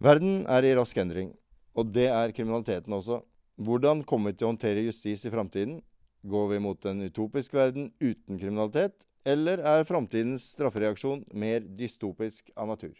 Verden er i rask endring, og det er kriminaliteten også. Hvordan kommer vi til å håndtere justis i framtiden? Går vi mot en utopisk verden uten kriminalitet, eller er framtidens straffereaksjon mer dystopisk av natur?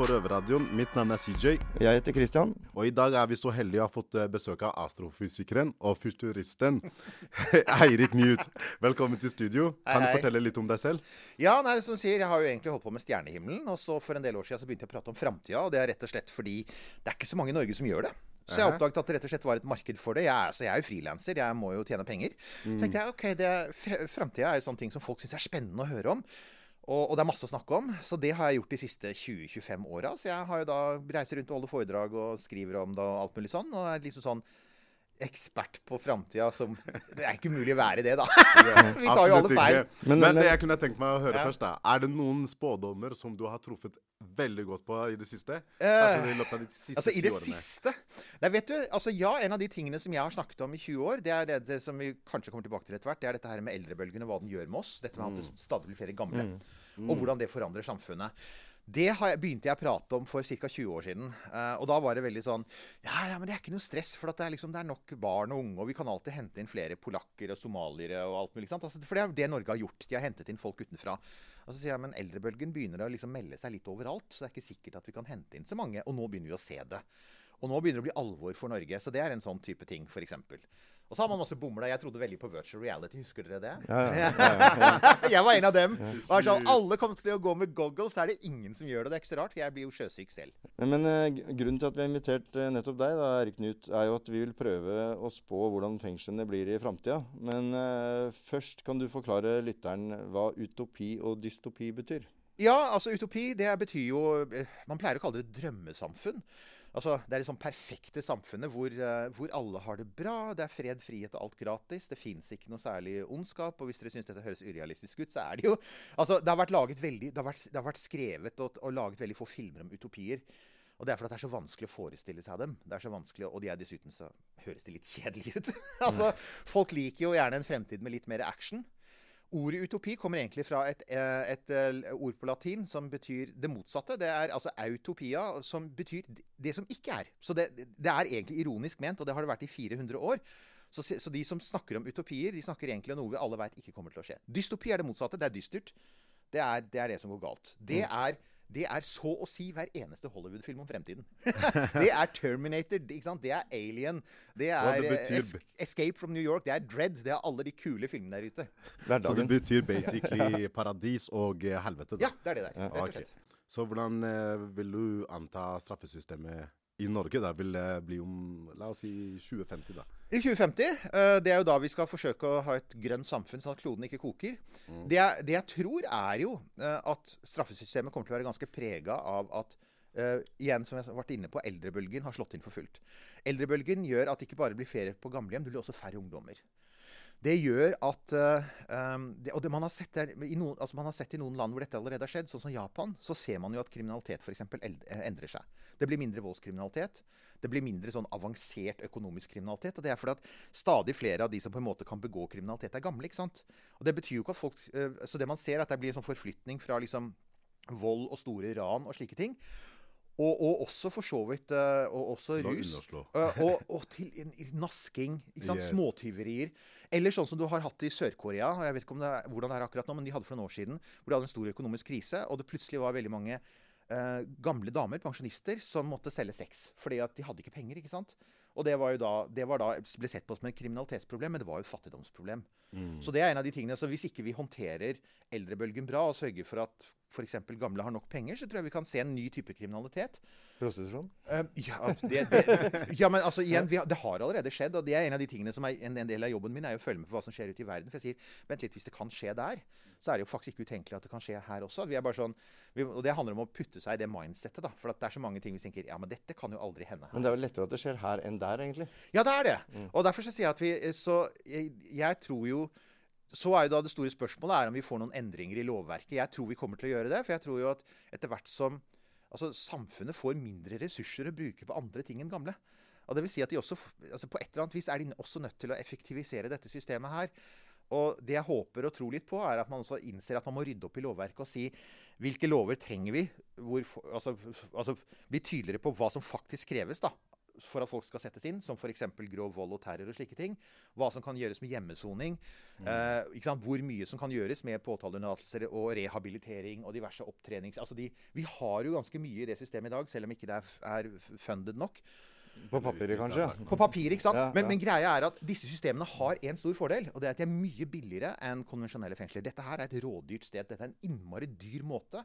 På Røverradioen. Mitt navn er CJ. Jeg heter Christian. Og i dag er vi så heldige å ha fått eh, besøk av astrofysikeren og futuristen Eirik Newt. Velkommen til studio. Kan du hei. fortelle litt om deg selv? Ja, nei, som du sier, jeg har jo egentlig holdt på med stjernehimmelen. Og så for en del år siden så begynte jeg å prate om framtida. Og det er rett og slett fordi det er ikke så mange i Norge som gjør det. Så jeg oppdaget at det rett og slett var et marked for det. Jeg er, så jeg er jo frilanser, jeg må jo tjene penger. Så tenkte jeg ok, det, framtida er jo sånne ting som folk syns er spennende å høre om. Og, og det er masse å snakke om. Så det har jeg gjort de siste 20-25 åra. Så jeg har jo da reiser rundt og holder foredrag og skriver om det og alt mulig sånn. Og er liksom sånn ekspert på framtida som Det er ikke mulig å være det, da. Vi tar jo alle feil. Men- Men, men- det jeg kunne tenkt meg å høre Ja. først, da. Er det noen spådommer som du har truffet veldig godt på i det siste? Kanskje i løpet av de siste Altså I det årene? siste Nei, vet du, altså ja, En av de tingene som jeg har snakket om i 20 år, det er det, det som vi kanskje kommer tilbake til etter hvert, det er dette her med eldrebølgen og hva den gjør med oss. Dette med at det stadig blir flere gamle. Og hvordan det forandrer samfunnet. Det begynte jeg å prate om for ca. 20 år siden. Eh, og da var det veldig sånn Ja, ja, men det er ikke noe stress, for det, er liksom, det er nok barn og unge, og vi kan alltid hente inn flere polakker og somaliere og alt mulig. Altså, for det er jo det Norge har gjort. De har hentet inn folk utenfra. Og så sier jeg, men eldrebølgen begynner å liksom melde seg litt overalt, så det er ikke sikkert at vi kan hente inn så mange. Og nå begynner vi å se det. Og nå begynner det å bli alvor for Norge. Så det er en sånn type ting, f.eks. Og så har man masse bomla. Jeg trodde veldig på virtual reality. Husker dere det? Ja, ja, jeg var en av dem. Og sånn, alle kommer til å gå med goggles, så er det ingen som gjør det. Det er ikke så rart, for jeg blir jo sjøsyk selv. Men men g- grunnen til at vi har invitert eh, nettopp deg, da, Erik Knut, er jo at vi vil prøve å spå hvordan fengslene blir i framtida. Men uh, først kan du forklare lytteren hva utopi og dystopi betyr. Ja, altså utopi, det betyr jo eh, Man pleier å kalle det drømmesamfunn. Altså, Det er det sånn perfekte samfunnet hvor, eh, hvor alle har det bra. Det er fred, frihet og alt gratis. Det fins ikke noe særlig ondskap. Og hvis dere syns dette høres urealistisk ut, så er det jo Altså, Det har vært laget veldig, det har vært, det har vært skrevet og, og laget veldig få filmer om utopier. Og det er fordi det er så vanskelig å forestille seg dem. Det er så vanskelig, Og de er dessuten så høres de litt kjedelige ut. altså, Folk liker jo gjerne en fremtid med litt mer action. Ordet utopi kommer egentlig fra et, eh, et, eh, ord på latin som betyr det motsatte. Det er altså autopia, som betyr det som ikke er. Så det, det er egentlig ironisk ment, og det har det vært i 400 år. Så, så de som snakker om utopier, de snakker egentlig om noe vi alle vet ikke kommer til å skje. Dystopi er det motsatte. Det er dystert. Det er det, er det som går galt. Det er, det er så å si hver eneste Hollywood-film om fremtiden. det er Terminator, ikke sant? det er Alien, det er det eh, betyr- Es Escape from New York, det er Dread. Det er alle de kule filmene der ute. Så det betyr basically paradis og eh, helvete? da. Ja, det er det der. Rett og slett. Så hvordan eh, vil du anta straffesystemet i Norge da vil eh, bli om la oss si 2050? da? I 2050, eh, det er jo da vi skal forsøke å ha et grønt samfunn, sånn at kloden ikke koker. Det, jeg, det jeg tror, er jo eh, at straffesystemet kommer til å være ganske prega av at Uh, igjen, som jeg har vært inne på, eldrebølgen har slått inn for fullt. Eldrebølgen gjør at det ikke bare blir ferie på gamlehjem, det blir også færre ungdommer. Det gjør at uh, um, det, Og det man, har sett der, i noen, altså man har sett i noen land hvor dette allerede har skjedd, sånn som Japan, så ser man jo at kriminalitet f.eks. endrer seg. Det blir mindre voldskriminalitet. Det blir mindre sånn avansert økonomisk kriminalitet. Og det er fordi at stadig flere av de som på en måte kan begå kriminalitet, er gamle. ikke sant? Og det betyr jo ikke at folk eh, Så det man ser, er at det blir en sånn forflytning fra liksom vold og store ran og slike ting. Og, og også for så vidt eh, og også rus. Eh, og, og til nasking. ikke sant? Yes. Småtyverier. Eller sånn som du har hatt i Sør-Korea. og jeg vet ikke om det er, hvordan det er akkurat nå, men de hadde for noen år siden hvor de hadde en stor økonomisk krise, og det plutselig var veldig mange eh, gamle damer, pensjonister, som måtte selge sex. Fordi at de hadde ikke penger. ikke sant? Og det var jo da, det var da ble sett på som et kriminalitetsproblem, men det var jo et fattigdomsproblem. Så det er en av de tingene, så Hvis ikke vi håndterer eldrebølgen bra og sørger for at f.eks. gamle har nok penger, så tror jeg vi kan se en ny type kriminalitet. Prostitusjon? Um, ja, det, det, ja, men altså igjen, har, det har allerede skjedd. Og det er en av de tingene som er en, en del av jobben min, er å følge med på hva som skjer ute i verden. For jeg sier, vent litt, hvis det kan skje der, så er det jo faktisk ikke utenkelig at det kan skje her også. Vi er bare sånn, vi, og det handler om å putte seg i det mindsettet, da. For at det er så mange ting vi tenker ja, men dette kan jo aldri hende. Men det er vel lettere at det skjer her enn der, egentlig. Ja, det er det. Og derfor så sier jeg at vi Så jeg, jeg tror jo så er jo da det store spørsmålet er om vi får noen endringer i lovverket. Jeg tror vi kommer til å gjøre det. For jeg tror jo at etter hvert som altså, samfunnet får mindre ressurser å bruke på andre ting enn gamle. Og det vil si at de også, altså På et eller annet vis er de også nødt til å effektivisere dette systemet her. Og det jeg håper og tror litt på, er at man også innser at man må rydde opp i lovverket og si hvilke lover trenger vi? Hvor, altså, altså, bli tydeligere på hva som faktisk kreves da, for at folk skal settes inn, som f.eks. grov vold og terror og slike ting. Hva som kan gjøres med hjemmesoning. Mm. Eh, hvor mye som kan gjøres med påtaleunnlatelser og rehabilitering og diverse opptrenings... Altså de, vi har jo ganske mye i det systemet i dag, selv om ikke det er, er funded nok. På papiret, kanskje? På papiret, ikke sant? Ja, men, men, greia er at disse systemene har en stor fordel. Og det er at de er mye billigere enn konvensjonelle fengsler. Dette her er et rådyrt sted. Dette er en innmari dyr måte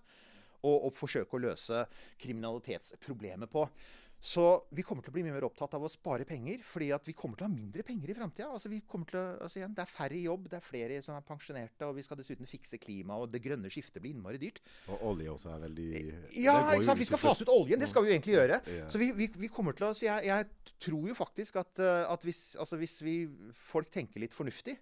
å, og forsøke å løse kriminalitetsproblemet på. Så vi kommer til å bli mye mer opptatt av å spare penger, fordi vi kommer til å ha mindre penger i framtida. Altså, altså det er færre i jobb, det er flere som er pensjonerte, og vi skal dessuten fikse klimaet, og det grønne skiftet blir innmari dyrt. Og olje også er veldig Ja, ikke sant? vi skal fase ut oljen. Det skal vi jo egentlig gjøre. Ja. Så vi, vi, vi, kommer til å jeg, jeg tror jo faktisk at, eh, at hvis, altså hvis vi, folk tenker litt fornuftig,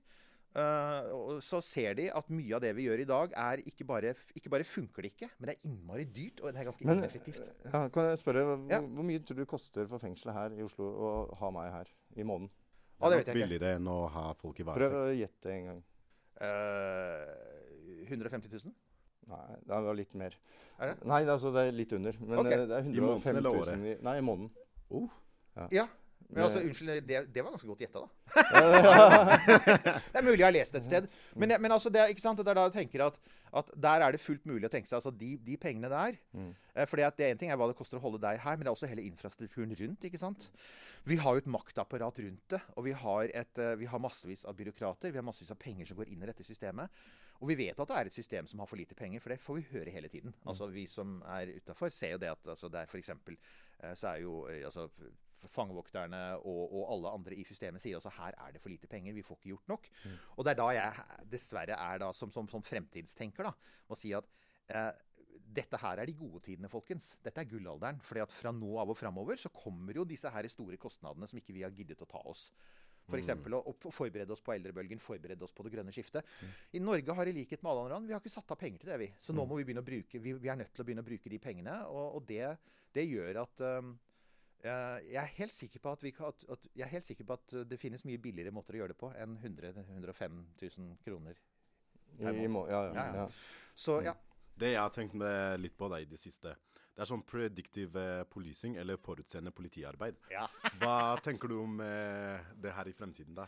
Uh, så ser de at mye av det vi gjør i dag, er ikke bare, ikke bare funker det ikke, men det er innmari dyrt, og det er ganske men, ineffektivt. Ja, kan jeg spørre, hvor, ja. hvor, mye tror du det koster for fengselet her i Oslo å ha meg her i måneden? Det er nok billigere enn å ha folk i varetekt. Prøv å gjette en gang. Uh, 150 000? Nei, det var litt mer. Er det? Nei, altså, det er litt under. Men okay. det er 150 000 i, Nei, i måneden. Oh. Ja. ja. Men altså, unnskyld, det, det, var ganske godt gjetta, da. det er mulig jeg har lest et sted. Men, men altså, det, er, ikke sant? det er da jeg tenker at, at, der er det fullt mulig å tenke seg altså, de, de pengene der. Mm. Eh, fordi at det er En ting er hva det koster å holde deg her, men det er også hele infrastrukturen rundt. ikke sant? Vi har jo et maktapparat rundt det. Og vi har, et, uh, vi har massevis av byråkrater. Vi har massevis av penger som går inn i dette systemet. Og vi vet at det er et system som har for lite penger, for det får vi høre hele tiden. Mm. Altså Vi som er utafor, ser jo det at altså, det er f.eks. Eh, så er jo altså fangevokterne og, og, alle andre i systemet sier også her er det for lite penger, vi får ikke gjort nok. Mm. Og det er da jeg dessverre er da som, som, som fremtidstenker da, må si at eh, dette her er de gode tidene, folkens. Dette er gullalderen. fordi at fra nå av og framover så kommer jo disse her store kostnadene som ikke vi har giddet å ta oss. F.eks. For mm. å, å forberede oss på eldrebølgen, forberede oss på det grønne skiftet. Mm. I Norge har i likhet med alle andre land, vi har ikke satt av penger til det, vi. Så nå mm. må vi begynne å bruke, vi, vi er nødt til å begynne å bruke de pengene. Og, og det, det, gjør at um, jeg er, helt sikker på at, vi, at, at, jeg er helt sikker på at det finnes mye billigere måter å gjøre det på enn 100 105 000 kroner. I, i må, ja, ja, ja, Så, ja. Det jeg har tenkt litt på deg i det siste, det er sånn predictive policing, eller forutseende politiarbeid. Hva tenker du om eh, det her i fremtiden, da?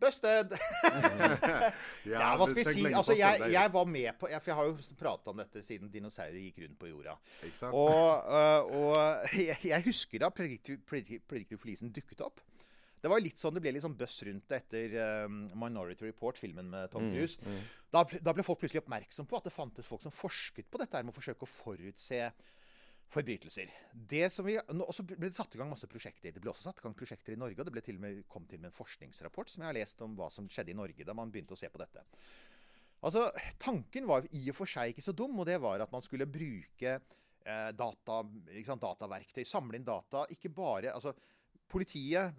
Busted! ja, ja, hva skal vi si? Altså, jeg, jeg, var med på For jeg har jo prata om dette siden dinosaurer gikk rundt på jorda. Og, uh, og jeg, husker da Predictive, Predictive Policing dukket opp. Det var litt sånn, det ble litt sånn buzz rundt det etter um, Minority Report, filmen med Tom mm, Cruise. Mm, mm. Da, da, ble folk plutselig oppmerksom på at det fantes folk som forsket på dette her med å forsøke å forutse forbrytelser. Det som vi, og så ble det satt i gang masse prosjekter. Det ble også satt i gang prosjekter i Norge. og Det til med, kom til med en forskningsrapport som jeg har lest om hva som skjedde i Norge da man begynte å se på dette. Altså, Tanken var i og for seg ikke så dum, og det var at man skulle bruke eh, data, sant, dataverktøy. Samle inn data. Ikke bare altså, Politiet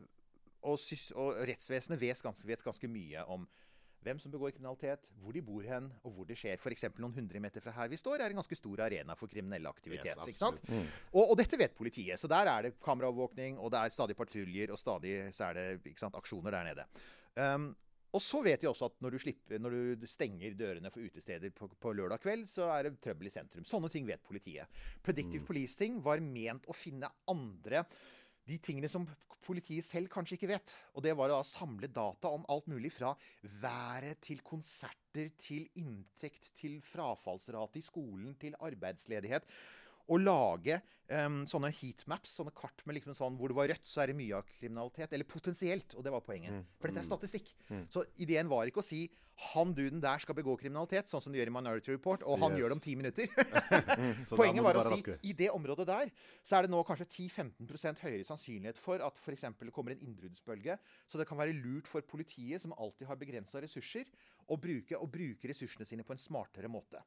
og, og rettsvesenet vet ganske, vet ganske mye om hvem som begår kriminalitet, hvor de bor hen, og hvor det skjer. F.eks. noen hundre meter fra her vi står, er en ganske stor arena for kriminell aktivitet. Yes, ikke sant? Mm. Og, og, dette vet politiet. Så der er det kameraovervåkning, og det er stadig patruljer, og stadig så er det sant, aksjoner der nede. Um, og så vet vi også at når du, slipper, når du stenger dørene for utesteder på, på, lørdag kveld, så er det trøbbel i sentrum. Sånne ting vet politiet. Predictive mm. policing var ment å finne andre de tingene som politiet selv kanskje ikke vet. Og det var å samle data om alt mulig fra været til konserter til inntekt til frafallsrate i skolen til arbeidsledighet å lage um, sånne heatmaps, sånne kart med liksom sånn hvor det var rødt, så er det mye av kriminalitet. Eller potensielt. Og det var poenget. Mm. For dette er mm. statistikk. Mm. Så ideen var ikke å si han duden der skal begå kriminalitet, sånn som de gjør i Minority Report, og han yes. gjør det om ti minutter. Poenget var å si raske. i det området der så er det nå kanskje 10-15% høyere sannsynlighet for at f.eks. det kommer en innbruddsbølge. Så det kan være lurt for politiet, som alltid har begrensa ressurser, å bruke, å bruke ressursene sine på en smartere måte.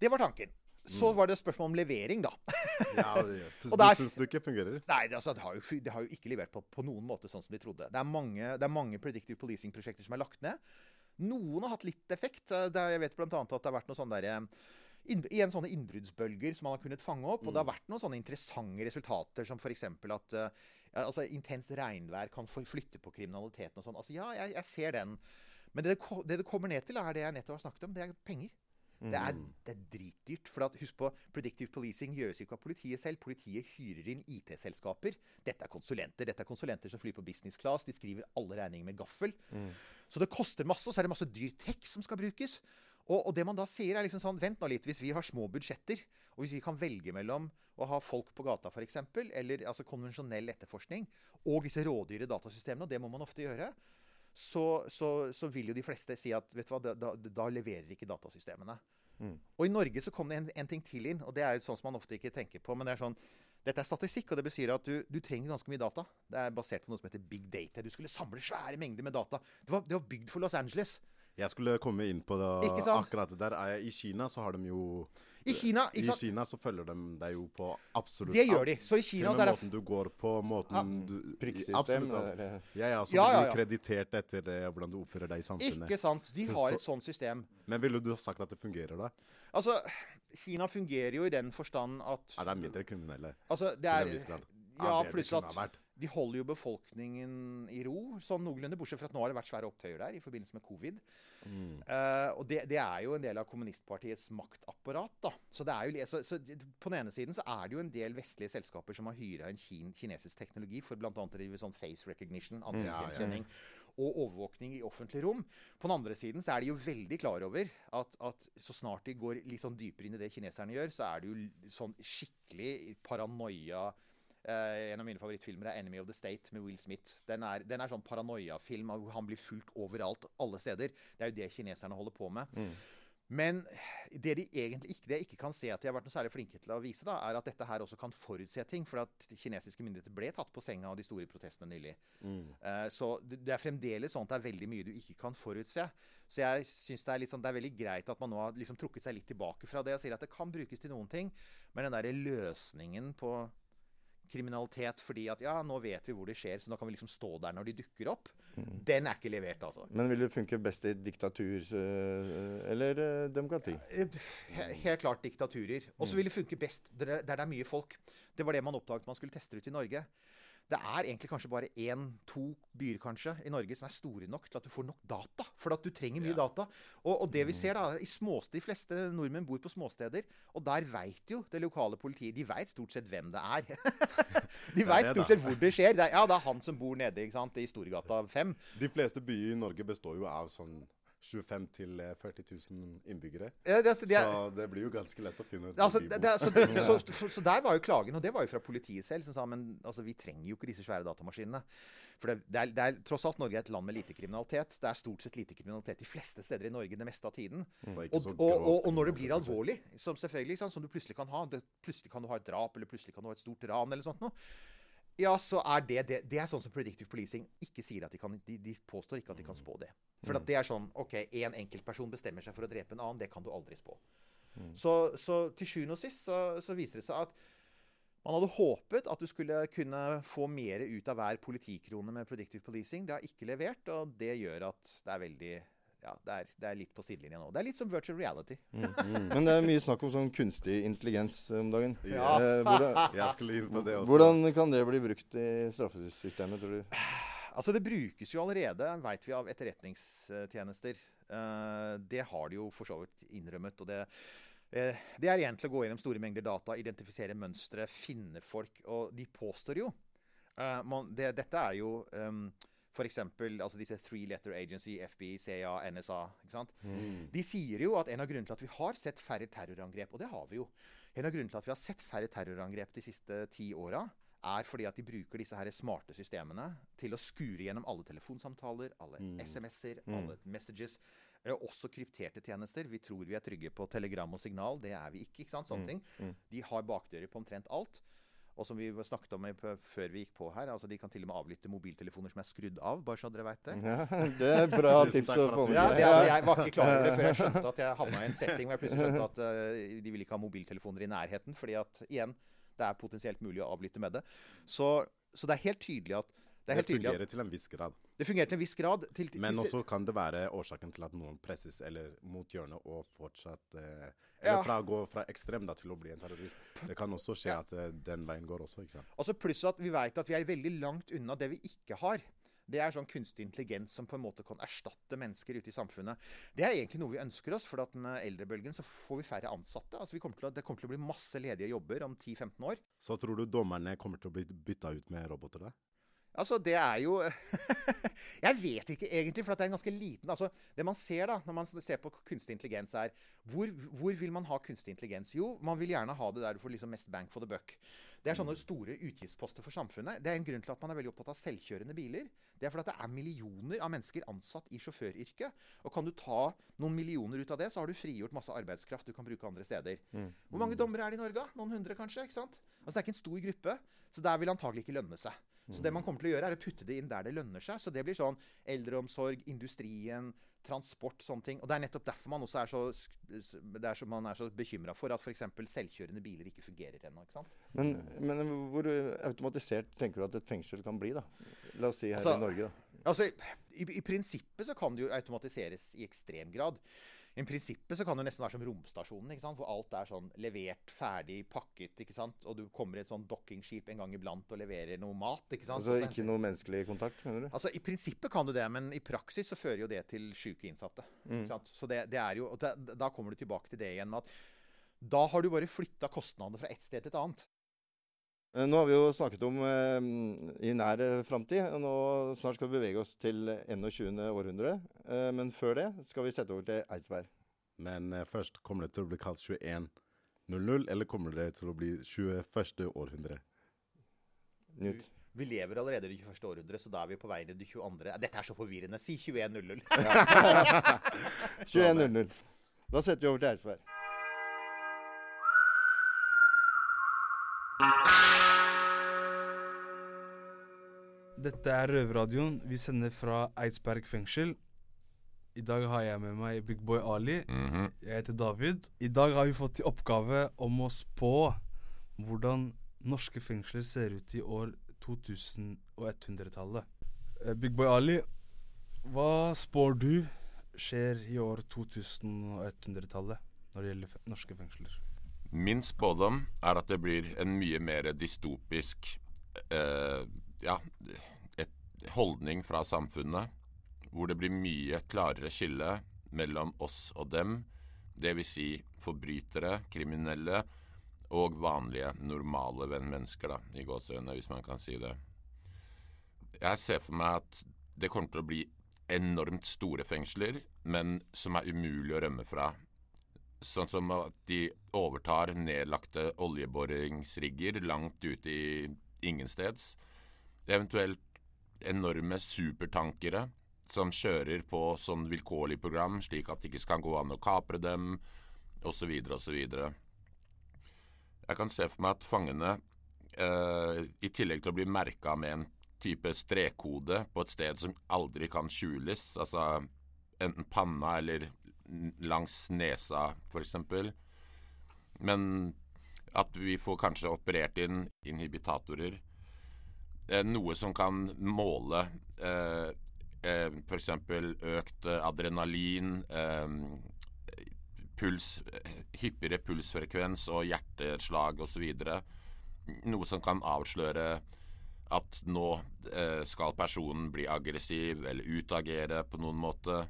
Det var tanken. Så var det spørsmål om levering, da. ja, det, det Du syns det ikke fungerer? Nei, det, altså, det, har jo, det, har jo, ikke levert på, på, noen måte sånn som de trodde. Det er mange, det er mange predictive policing-prosjekter som er lagt ned. Noen har hatt litt effekt. Eh, det, jeg vet bl.a. at det har vært noe sånn derre igjen sånne innbruddsbølger som man har kunnet fange opp. Og det har vært noen sånne interessante resultater, som f.eks. at uh, altså, intenst regnvær kan flytte på kriminaliteten og sånn. Altså, ja, jeg, jeg, ser den. Men det, det det kommer ned til, er det jeg nettopp har snakket om. Det er penger. Det er, mm. det er dritdyrt. For at, husk på, predictive policing gjøres ikke av politiet selv. Politiet hyrer inn IT-selskaper. Dette er konsulenter. Dette er konsulenter som flyr på business class. De skriver alle regninger med gaffel. Mm. Så det koster masse, og så er det masse dyr tech som skal brukes. Og, og, det man da sier, er liksom sånn Vent nå litt. Hvis vi har små budsjetter, og hvis vi kan velge mellom å ha folk på gata f.eks., eller altså konvensjonell etterforskning, og disse rådyre datasystemene, og det må man ofte gjøre, så, så, så, vil jo de fleste si at vet du hva, da, da, da leverer ikke datasystemene. Mm. Og i Norge så kom det en, en, ting til inn, og det er jo sånn som man ofte ikke tenker på. men det er sånn, Dette er statistikk, og det betyr at du, du, trenger ganske mye data. Det er basert på noe som heter big data. Du skulle samle svære mengder med data. Det var, det var bygd for Los Angeles. Jeg skulle komme inn på det, akkurat det der. I Kina så har de jo i Kina, I Kina så følger de deg jo på absolutt Det gjør de. Så i Kina Til og med måten du går på, måten ja. du Prikksystem? Ja, ja. Så ja, ja, ja. blir kreditert etter det, hvordan du oppfører deg i samfunnet. Ikke sant. De har et sånt system. Men ville du ha sagt at det fungerer, da? Altså, Kina fungerer jo i den forstand at Ja, det er mindre kriminelle. Altså, det er Ja, pluss at de holder jo befolkningen i ro, sånn noenlunde. Bortsett fra at nå har det vært svære opptøyer der i forbindelse med covid. Mm. Uh, og det, det, er jo en del av kommunistpartiets maktapparat. da. Så, det er jo, så, så, På den ene siden så er det jo en del vestlige selskaper som har hyra en kin, kinesisk teknologi for bl.a. å drive sånn face recognition, ansiktsgjenkjenning, mm, ja, ja. og overvåkning i offentlig rom. På den andre siden så er de jo veldig klar over at, at så snart de går litt sånn dypere inn i det kineserne gjør, så er det jo sånn skikkelig paranoia Uh, en av mine favorittfilmer er 'Enemy of the State' med Will Smith. Den er, den er sånn paranoiafilm. Han blir fulgt overalt, alle steder. Det er jo det kineserne holder på med. Mm. Men det de egentlig ikke, det jeg ikke kan se at de har vært noe særlig flinke til å vise, da, er at dette her også kan forutse ting. For at kinesiske myndigheter ble tatt på senga av de store protestene nylig. Mm. Uh, så det, er fremdeles sånn at det er veldig mye du ikke kan forutse. Så jeg syns det, sånn, det, er veldig greit at man nå har liksom trukket seg litt tilbake fra det og sier at det kan brukes til noen ting. Men den der løsningen på kriminalitet fordi at ja, nå vet vi hvor det skjer, så nå kan vi liksom stå der når de dukker opp. Mm. Den er ikke levert, altså. Men vil det funke best i diktatur eller uh, demokrati? Helt klart diktaturer. Og så mm. vil det funke best der det er mye folk. Det var det man oppdaget man skulle teste ut i Norge. Det er egentlig kanskje bare én-to byer kanskje i Norge som er store nok til at du får nok data. For at du trenger mye ja. data. Og, og, det vi mm. ser da, i småst, De fleste nordmenn bor på småsteder. Og der veit jo det lokale politiet De veit stort sett hvem det er. de veit stort sett hvor det skjer. Det er, ja, det er han som bor nede ikke sant, i Storgata 5. De fleste byer i Norge består jo av sånn 25 til 40 eh, 000 innbyggere. Ja, det, altså, de er, så det blir jo ganske lett å finne ut. Altså, det, så, så, så, der var jo klagen, og det var jo fra politiet selv, som sa men altså, vi trenger jo ikke disse svære datamaskinene. For det, er, det er, tross alt Norge er et land med lite kriminalitet. Det er stort sett lite kriminalitet de fleste steder i Norge det meste av tiden. Og, og, og, og, når det blir alvorlig, som selvfølgelig, som du plutselig kan ha Plutselig kan du ha et drap, eller plutselig kan du ha et stort ran, eller sånt noe ja, så er det, det, det er sånn som predictive policing ikke sier at de kan de, de påstår ikke at de kan spå det. For mm. det er sånn OK, én enkeltperson bestemmer seg for å drepe en annen. Det kan du aldri spå. Mm. Så, så, til sjuende og sist så, så, viser det seg at man hadde håpet at du skulle kunne få mer ut av hver politikrone med predictive policing. Det har ikke levert, og det gjør at det er veldig ja, det er, det er, litt på sidelinja nå. Det er litt som virtual reality. Mm, mm. Men det er mye snakk om sånn kunstig intelligens om dagen. Ja. Eh, hvordan. Hvordan kan det bli brukt i straffesystemet, tror du? Altså Det brukes jo allerede, veit vi, av etterretningstjenester. Eh, det har de jo for så vidt innrømmet. og det, uh, det er egentlig å gå gjennom store mengder data, identifisere mønstre, finne folk. Og de påstår jo uh, man, det, Dette er jo um, F.eks. Altså disse three letter agency, FBI, CIA, NSA. ikke Mm. De sier jo at en av grunnene til at vi har sett færre terrorangrep, og det har vi jo En av grunnene til at vi har sett færre terrorangrep de siste ti åra, er fordi at de bruker disse her smarte systemene til å skure gjennom alle telefonsamtaler, alle mm. SMS-er, mm. alle messages. Eh, også krypterte tjenester. Vi tror vi er trygge på telegram og signal. Det er vi ikke. ikke sant? Sånne mm. ting. Mm. De har bakdører på omtrent alt. Og som vi snakket om før vi gikk på her, altså de kan til og med avlytte mobiltelefoner som er skrudd av. bare så dere vet det. Ja, det er bra tips å få med ja, altså, Jeg var ikke klar over det før jeg skjønte at jeg havna i en setting hvor jeg plutselig skjønte at uh, de vil ikke ha mobiltelefoner i nærheten. fordi at igjen, det er potensielt mulig å avlytte med det. Så, så, det er helt tydelig at Det, det fungerer til en viss grad. Det fungerer til en viss grad. Til, til, Men også kan det være årsaken til at noen presses eller mot hjørnet og fortsatt eh, Ja. Fra å gå fra ekstrem da, til å bli en terrorist. Det kan også skje at eh, den veien går også. ikke sant? Altså Pluss at vi vet at vi er veldig langt unna det vi ikke har. Det er sånn kunstig intelligens som på en måte kan erstatte mennesker ute i samfunnet. Det er egentlig noe vi ønsker oss, for at med eldrebølgen så får vi færre ansatte. Altså vi kommer til å, Det kommer til å bli masse ledige jobber om 10-15 år. Så tror du dommerne kommer til å bli bytta ut med roboter? da? Altså, det er jo Jeg vet ikke egentlig, for at det er en ganske liten altså, Det man ser da, når man ser på kunstig intelligens, er hvor, hvor vil man ha kunstig intelligens? Jo, man vil gjerne ha det der du får liksom mest bang for the buck. Det er sånne store utgiftsposter for samfunnet. Det er en grunn til at man er veldig opptatt av selvkjørende biler. Det er fordi at det er millioner av mennesker ansatt i sjåføryrket. Og kan du ta noen millioner ut av det, så har du frigjort masse arbeidskraft du kan bruke andre steder. Hvor mange dommere er det i Norge? Noen hundre, kanskje? ikke sant? Altså Det er ikke en stor gruppe. Så der vil antagelig ikke lønne seg. Så det man kommer til å gjøre, er å putte det inn der det lønner seg. Så det blir sånn eldreomsorg, industrien, transport, sånne ting. Og det er nettopp derfor man også er så, det er så, man er så bekymra for at f.eks. selvkjørende biler ikke fungerer ennå. ikke sant? Men, men hvor automatisert tenker du at et fengsel kan bli, da? La oss si her Altså, i Norge, da. Altså, i, I prinsippet så kan det jo automatiseres i ekstrem grad. I prinsippet så kan det nesten være som romstasjonen, ikke sant? hvor alt er sånn levert, ferdig, pakket. ikke sant? Og du kommer i et sånn dokkingskip en gang iblant og leverer noe mat. ikke sant? Altså ikke noe menneskelig kontakt, mener du? Altså, I prinsippet kan du det, men i praksis så fører jo det til syke innsatte. Mm. Ikke sant? Så det, det er jo, og da, da kommer du tilbake til det igjen med at da har du bare flytta kostnadene fra ett sted til et annet. Eh, Nå har vi jo snakket om eh, i nær eh, framtid. og Nå snart skal vi bevege oss til 21. århundre. Eh, men før det skal vi sette over til Eidsberg. Men eh, først, kommer det til å bli kalt 2100, eller kommer det til å bli 21. århundre? Knut. Vi lever allerede i det 21. århundre, så da er vi på vei inn i det 22. Dette er så forvirrende. Si 2100. 21.00. Da setter vi over til Eidsberg. Dette er Røverradioen. Vi sender fra Eidsberg fengsel. I dag har jeg med meg Big Boy Ali. Mhm. Jeg heter David. I dag har vi fått i oppgave om å spå hvordan norske fengsler ser ut i år 2100-tallet. Eh, Big Boy Ali, hva spår du skjer i år 2100-tallet når det gjelder norske fengsler? Min spådom er at det blir en mye mer dystopisk eh, ja, et holdning fra samfunnet, hvor det blir mye klarere skille mellom oss og dem, dvs. Si forbrytere, kriminelle og vanlige, normale mennesker, da, i gåseøynene, hvis man kan si det. Jeg ser for meg at det kommer til å bli enormt store fengsler, men som er umulig å rømme fra. Sånn som at de overtar nedlagte oljeboringsrigger langt ute i ingensteds. Eventuelt enorme supertankere som kjører på sånn vilkårlig program, slik at det ikke skal gå an å kapre dem, osv., osv. Jeg kan se for meg at fangene, eh, i tillegg til å bli merka med en type strekkode på et sted som aldri kan skjules, altså enten panna eller langs nesa, f.eks. Men at vi får kanskje operert inn inhibitatorer. Eh, noe som kan måle eh, eh, f.eks. økt eh, adrenalin, eh, puls, hyppigere pulsfrekvens og hjerteslag osv. Noe som kan avsløre at nå skal personen bli aggressiv eller utagere på noen måte.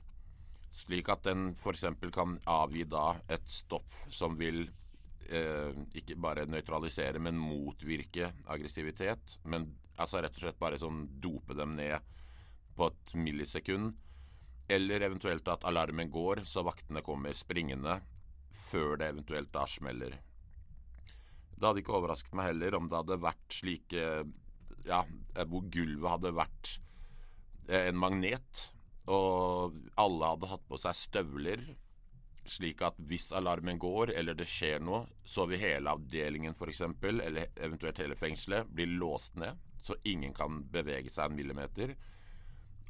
Slik at den f.eks. kan avgi da et stoff som vil eh, ikke bare nøytralisere, men motvirke aggressivitet. Men altså rett og slett bare sånn dope dem ned på et millisekund. Eller eventuelt at alarmen går, så vaktene kommer springende før det eventuelt da smeller. Det hadde ikke overrasket meg heller om det hadde vært slike Ja, hvor gulvet hadde vært eh, en magnet, og alle hadde hatt på seg støvler, slik at hvis alarmen går, eller det skjer noe, så vil hele avdelingen f.eks., eller eventuelt hele fengselet, bli låst ned, så ingen kan bevege seg en millimeter.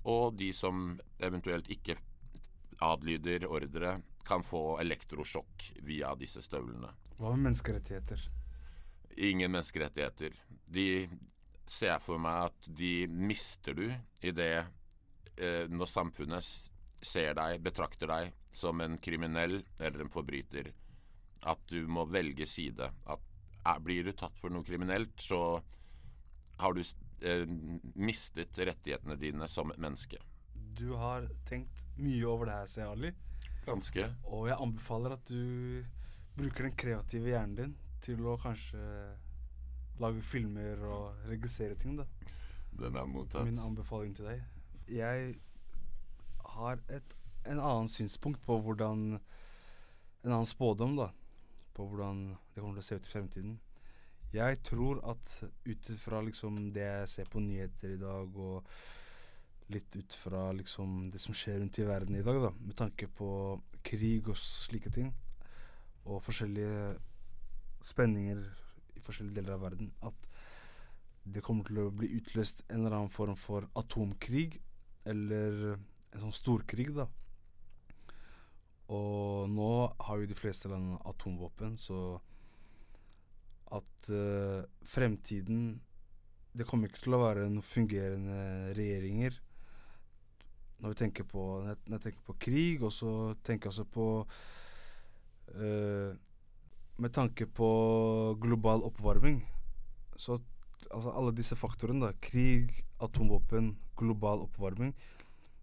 Og de som eventuelt ikke adlyder ordre, kan få elektrosjokk via disse støvlene. Hva med menneskerettigheter? Ingen menneskerettigheter. De ser jeg for meg at de mister du i det eh, når samfunnet ser deg, betrakter deg som en kriminell eller en forbryter. At du må velge side. At er, Blir du tatt for noe kriminelt, så har du eh, mistet rettighetene dine som menneske. Du har tenkt mye over det her, sier Ali. Ganske. Og jeg anbefaler at du bruker den kreative hjernen din til å kanskje lage filmer og regissere ting, da. Den er mottatt. Min anbefaling til deg. Jeg har et, en annen synspunkt på hvordan En annen spådom, da. På hvordan det kommer til å se ut i fremtiden. Jeg tror at ut fra liksom det jeg ser på nyheter i dag, og litt ut fra liksom det som skjer rundt i verden i dag, da, med tanke på krig og slike ting, og forskjellige spenninger i forskjellige deler av verden, at det kommer til å bli utløst en eller annen form for atomkrig, eller en sånn storkrig, da. Og nå har jo de fleste land atomvåpen, så at uh, fremtiden Det kommer ikke til å være noen fungerende regjeringer. Når vi tenker på Når jeg, tenker på krig, og så tenker jeg også på uh, Med tanke på global oppvarming, så altså alle disse faktorene, da, krig, atomvåpen, global oppvarming,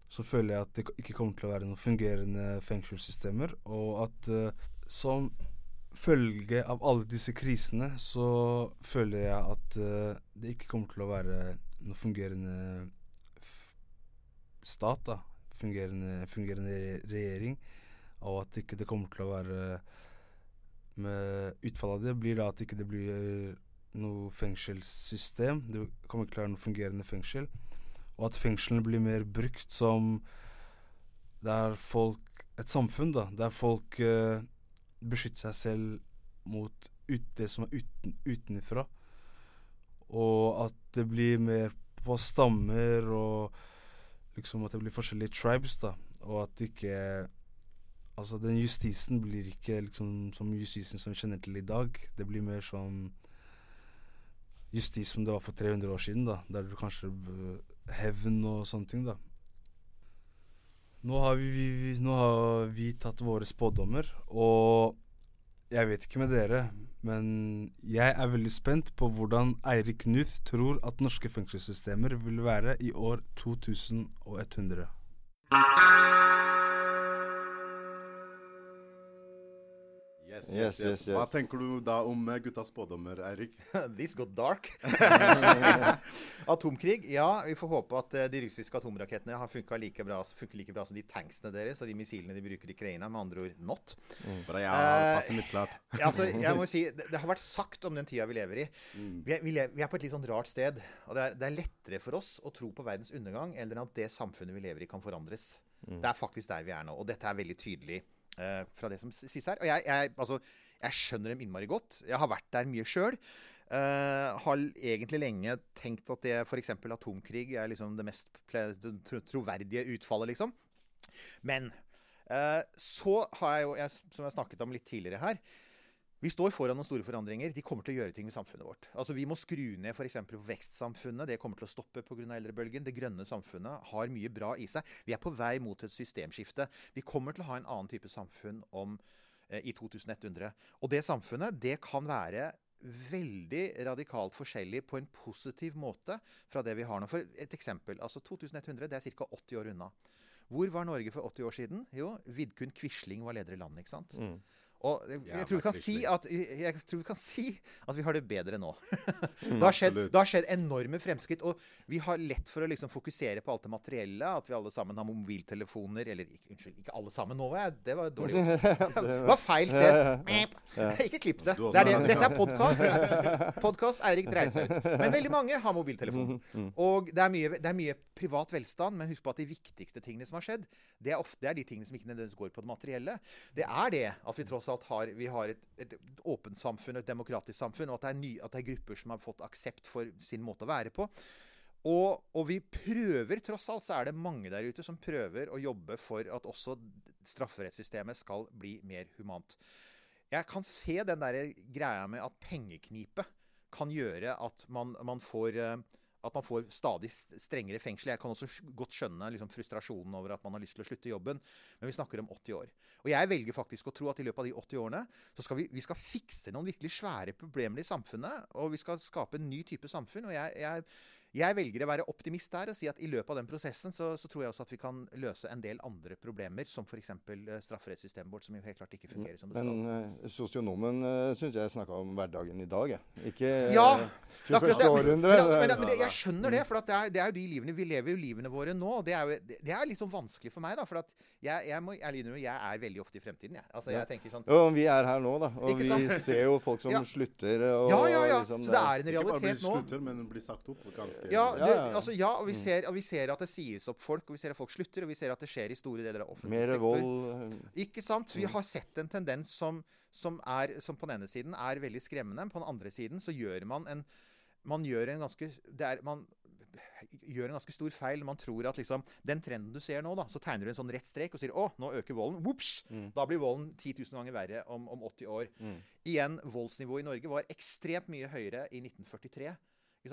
så føler jeg at det ikke kommer til å være noen fungerende fengselssystemer, og at uh, som følge av alle disse krisene, så føler jeg at uh, det ikke kommer til å være noen fungerende stat, da. Fungerende, fungerende regjering. Og at ikke det kommer til å være med Utfallet av det blir da at ikke det blir noe fengselssystem. Det kommer ikke til å være noe fungerende fengsel. Og at fengslene blir mer brukt som Der folk Et samfunn, da. Der folk eh, beskytter seg selv mot ut, det som er uten, utenfra. Og at det blir mer på stammer, og liksom at det blir forskjellige tribes, da. Og at ikke Altså, den justisen blir ikke liksom som justisen som vi kjenner til i dag. Det blir mer sånn justis som det var for 300 år siden, da. Der du kanskje Hevn og sånne ting, da. Nå har vi, vi, nå har vi tatt våre spådommer, og jeg vet ikke med dere, men jeg er veldig spent på hvordan Eirik Knuth tror at norske fengselssystemer vil være i år 2100. Yes, Yes, yes. Hva tenker du da om eh, guttas spådommer, Eirik? This got dark. Atomkrig. Ja, vi får håpe at eh, de russiske atomrakettene har funka like, bra- funker like bra som de tanksene deres og de missilene de bruker i Ukraina. Med andre ord not. Mm. Bra, Eh, passet mitt klart. Ja, altså, jeg må si, det, det har vært sagt om den tida vi lever i. Vi er, vi, lever, vi er på et litt sånn rart sted. Og det er, det er lettere for oss å tro på verdens undergang enn at det samfunnet vi lever i, kan forandres. Det er faktisk der vi er nå. Og dette er veldig tydelig eh, fra det som sies her. Og jeg, jeg, altså, jeg skjønner dem innmari godt. Jeg har vært der mye sjøl. har egentlig lenge tenkt at det f.eks. atomkrig er liksom det mest troverdige utfallet, liksom. Men uh, så har jeg jo, jeg, som jeg snakket om litt tidligere her vi står foran noen store forandringer. De kommer til å gjøre ting med samfunnet vårt. Altså Vi må skru ned f.eks. på vekstsamfunnet. Det kommer til å stoppe pga. eldrebølgen. Det grønne samfunnet har mye bra i seg. Vi er på vei mot et systemskifte. Vi kommer til å ha en annen type samfunn om, eh, i 2100. Og det samfunnet det kan være veldig radikalt forskjellig på en positiv måte fra det vi har nå. For et eksempel. altså 2100 det er ca. 80 år unna. Hvor var Norge for 80 år siden? Jo, Vidkun Quisling var leder i landet. ikke sant? Mm. Og jeg, jeg, tror vi kan si at, jeg tror vi kan si at vi har det bedre nå. Mm. det, har skjedd, det har skjedd enorme fremskritt. Og vi har lett for å liksom fokusere på alt det materielle. At vi alle sammen har mobiltelefoner. Eller ikke, unnskyld, ikke alle sammen. Nå jeg Det var dårlig gjort. Det var feil sted. Ikke klipp det. Det, er det. Dette er podkast. Podkast Eirik dreide seg ut. Men veldig mange har mobiltelefon. Og det er, mye, det er mye privat velstand, men husk på at de viktigste tingene som har skjedd, det er ofte det er de tingene som ikke nødvendigvis går på det materielle. Det er det at vi tross alt har, vi har et, et, åpent samfunn, et demokratisk samfunn, og at det, ny, at det er grupper som har fått aksept for sin måte å være på. Og, og vi prøver, tross alt, så er det mange der ute som prøver å jobbe for at også strafferettssystemet skal bli mer humant. Jeg kan se den der greia med at pengeknipet kan gjøre at man, man får eh, at man får stadig strengere fengsel. Jeg kan også godt skjønne liksom, frustrasjonen over at man har lyst til å slutte jobben, men vi snakker om 80 år. Og jeg velger faktisk å tro at i løpet av de 80 årene så skal vi, vi skal fikse noen virkelig svære problemer i samfunnet. Og vi skal skape en ny type samfunn. Og jeg, jeg jeg velger å være optimist der og si at i løpet av den prosessen så, så tror jeg også at vi kan løse en del andre problemer, som f.eks. Uh, strafferettssystemet vårt, som jo helt klart ikke fungerer som det skal. Men uh, sosionomen uh, syns jeg snakka om hverdagen i dag, jeg. Ikke ja, uh, 21. århundre. Men, men, men, men, jeg skjønner det, for det er, det, er, jo de livene vi lever jo livene våre nå. og Det er jo det er litt sånn vanskelig for meg, da. for at jeg, jeg, må, jeg, jeg, er veldig ofte i fremtiden, jeg. Altså, jeg tenker sånn Jo, vi er her nå, da. Og vi ser jo folk som ja. slutter. Og, ja, ja, ja. Liksom, så det er en realitet nå. Ikke bare blir slutter, men blir sagt opp. Ganske, ja, det, altså, ja og, vi mm. ser, og vi ser at det sies opp folk, og vi ser at folk slutter, og vi ser at det skjer i store deler av offentlig Mer sektor. vold. Ikke sant? Vi har sett en tendens som, som, er, som på den ene siden er veldig skremmende. På den andre siden så gjør man en man gjør en ganske det er, man, gjør en ganske stor feil man tror at liksom, den trenden du ser nå, da, så tegner du en sånn rett strek og sier å, nå øker volden. Whoops! Mm. Da blir volden 10 000 ganger verre om, om 80 år. Mm. Igjen, voldsnivået i Norge var ekstremt mye høyere i 1943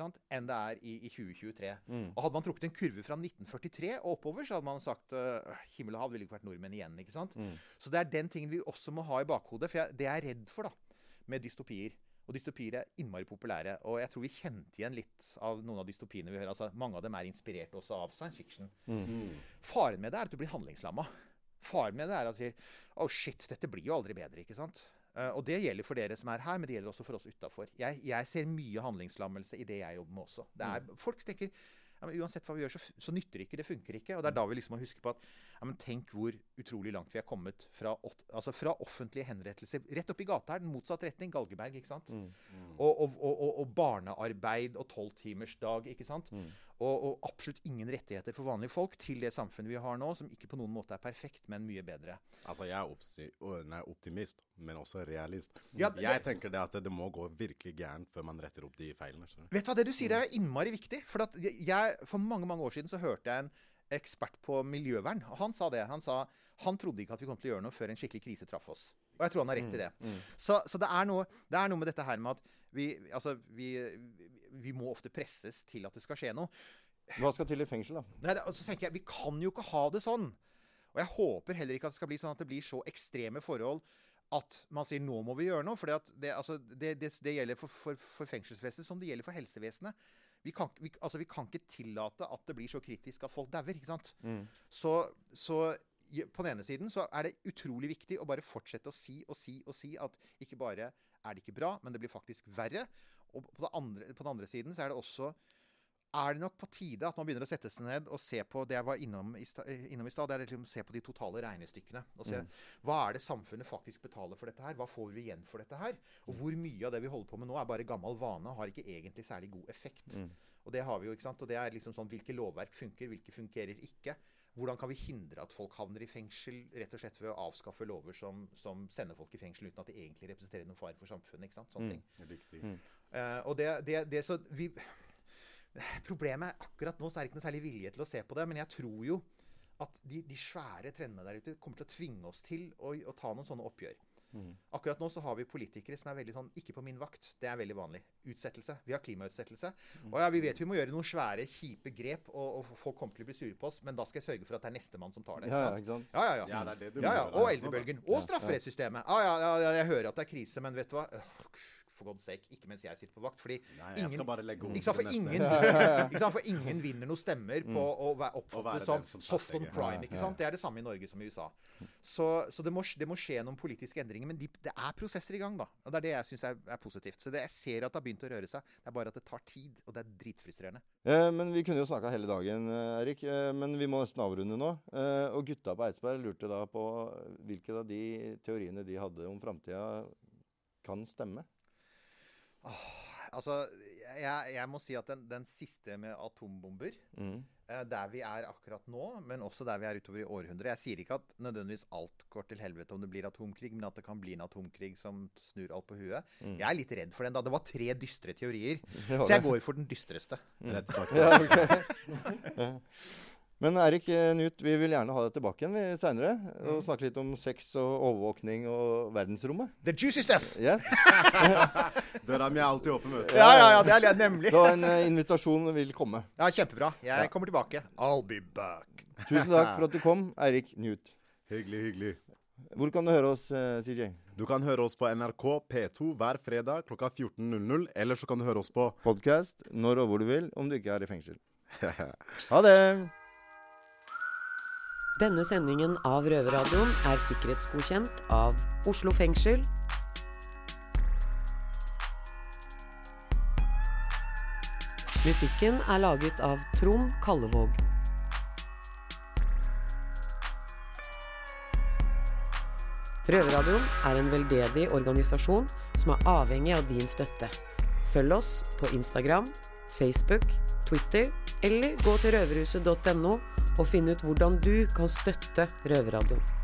enn det er i, i 2023. Mm. Og Hadde man trukket en kurve fra 1943 og oppover, så hadde man sagt uh, himmel og hav ville ikke vært nordmenn igjen. ikke sant? Mm. Så det er den tingen vi også må ha i bakhodet. For jeg, det jeg er redd for da, med dystopier og dystopier er innmari populære. Og jeg tror vi kjente igjen litt av noen av dystopiene vi hører. Altså, mange av dem er inspirert også av science fiction. Mm. Faren med det er at du blir handlingslamma. Faren med det er at du sier Oh shit, dette blir jo aldri bedre. ikke sant? Uh, og det gjelder for dere som er her, men det gjelder også for oss utafor. Jeg, jeg, ser mye handlingslammelse i det jeg jobber med også. Er, mm. Folk tenker ja, men uansett hva vi gjør, så, så nytter det ikke. Det funker ikke. Og det er da vi liksom må huske på at ja, men tenk hvor utrolig langt vi er kommet fra, altså fra offentlige henrettelser rett opp i gata her, den motsatte retning. Galgeberg, ikke sant. Mm. Mm. Og, og, og, og, barnearbeid og tolvtimersdag, ikke sant. Mm. Og, absolutt ingen rettigheter for vanlige folk til det samfunnet vi har nå, som ikke på noen måte er perfekt, men mye bedre. Altså, jeg er optimist, men også realist. Ja, det, jeg tenker det at det må gå virkelig gærent før man retter opp de feilene. Vet du hva, Det du sier der er innmari viktig. For, jeg, for mange mange år siden så hørte jeg en ekspert på miljøvern. Og han sa det. Han sa han trodde ikke at vi kom til å gjøre noe før en skikkelig krise traff oss. Og jeg tror han har rett i det. Mm, mm. Så, så det, er noe, det, er noe, med dette her med at vi, altså, vi, vi, må ofte presses til at det skal skje noe. Hva skal til i fengsel, da? Nei, det, så tenker jeg, Vi kan jo ikke ha det sånn. Og jeg håper heller ikke at det skal bli sånn at det blir så ekstreme forhold at man sier nå må vi gjøre noe. For det, altså, det, det, gjelder for, for, for fengselsvesenet som det gjelder for helsevesenet vi kan, vi, altså, vi kan, ikke tillate at det blir så kritisk at folk dauer. Mm. Så, så på den ene siden så er det utrolig viktig å bare fortsette å si og si og si at ikke bare er det ikke bra, men det blir faktisk verre. Og på, andre, på den andre siden så er det også er det nok på tide at man begynner å sette seg ned og se på det jeg var innom i, stad. Det er liksom se på de totale regnestykkene. og se mm. Hva er det samfunnet faktisk betaler for dette her? Hva får vi igjen for dette her? Og hvor mye av det vi holder på med nå, er bare gammel vane og har ikke egentlig særlig god effekt. Mm. Og det har vi jo, ikke sant? Og det er liksom sånn hvilke lovverk funker, hvilke fungerer ikke. Hvordan kan vi hindre at folk havner i fengsel rett og slett ved å avskaffe lover som, som sender folk i fengsel uten at de egentlig representerer noen fare for samfunnet? ikke sant? Sånne mm. ting. Mm. Uh, og det, det, det, så vi Problemet er akkurat nå så er det ikke noe særlig vilje til å se på det. Men jeg tror jo at de, de svære trendene der ute kommer til å tvinge oss til å, å ta noen sånne oppgjør. Mm. Akkurat nå så har vi politikere som er veldig sånn Ikke på min vakt. Det er veldig vanlig. Utsettelse. Vi har klimautsettelse. Mm. Og ja, vi vet vi må gjøre noen svære, kjipe grep, og, og, folk kommer til å bli sure på oss, men da skal jeg sørge for at det er nestemann som tar det. Ja, ja, ikke sant? Ja, ja, ja. ja det er det du ja, ja. Og eldrebølgen. Og strafferettssystemet. Ja, ja, ja, jeg hører at det er krise, men vet du hva? For god sake, ikke mens jeg sitter på vakt. Fordi Nei, ingen, sant, for, ingen, ikke sant, for ingen vinner noen stemmer på mm. å oppfattes som, som soft on crime. ikke sant? Det er det samme i Norge som i USA. Så, så det, må, det, må, skje noen politiske endringer. Men de, det er prosesser i gang, da. Og det er det jeg syns er, er, positivt. Så det, jeg ser at det har begynt å røre seg. Det er bare at det tar tid, og det er dritfrustrerende. Eh, men vi kunne jo snakka hele dagen, eh, Erik. Eh, men vi må nesten avrunde nå. Eh, og gutta på Eidsberg lurte da på hvilke av de teoriene de hadde om framtida, kan stemme. Åh, altså, jeg, jeg, må si at den, den siste med atombomber, mm. eh, der vi er akkurat nå, men også der vi er utover i århundret Jeg sier ikke at nødvendigvis alt går til helvete om det blir atomkrig, men at det kan bli en atomkrig som snur alt på huet. Mm. Jeg er litt redd for den. da Det var tre dystre teorier, så jeg går for den dystreste. Mm. Ja, okay. Men Erik eh, Knut, vi vil gjerne ha deg tilbake igjen seinere. Og snakke litt om sex og overvåkning og verdensrommet. The juicy stuff! Yes. Døra mi er alltid åpen. vet du. Ja, ja, ja, det er nemlig. Så en uh, invitasjon vil komme. Ja, Kjempebra. Jeg kommer tilbake. I'll be back. Tusen takk for at du kom, Eirik Knut. Hyggelig, hyggelig. Hvor kan du høre oss, uh, CJ? Du kan høre oss på NRK P2 hver fredag klokka 14.00. Eller så kan du høre oss på Podkast når og hvor du vil, om du ikke er i fengsel. Ha det! Denne sendingen av Røverradioen er sikkerhetsgodkjent av Oslo fengsel. Musikken er laget av Trond Kallevåg. Røverradioen er en veldedig organisasjon som er avhengig av din støtte. Følg oss på Instagram, Facebook, Twitter eller gå til røverhuset.no og finne ut hvordan du kan støtte Røverradioen.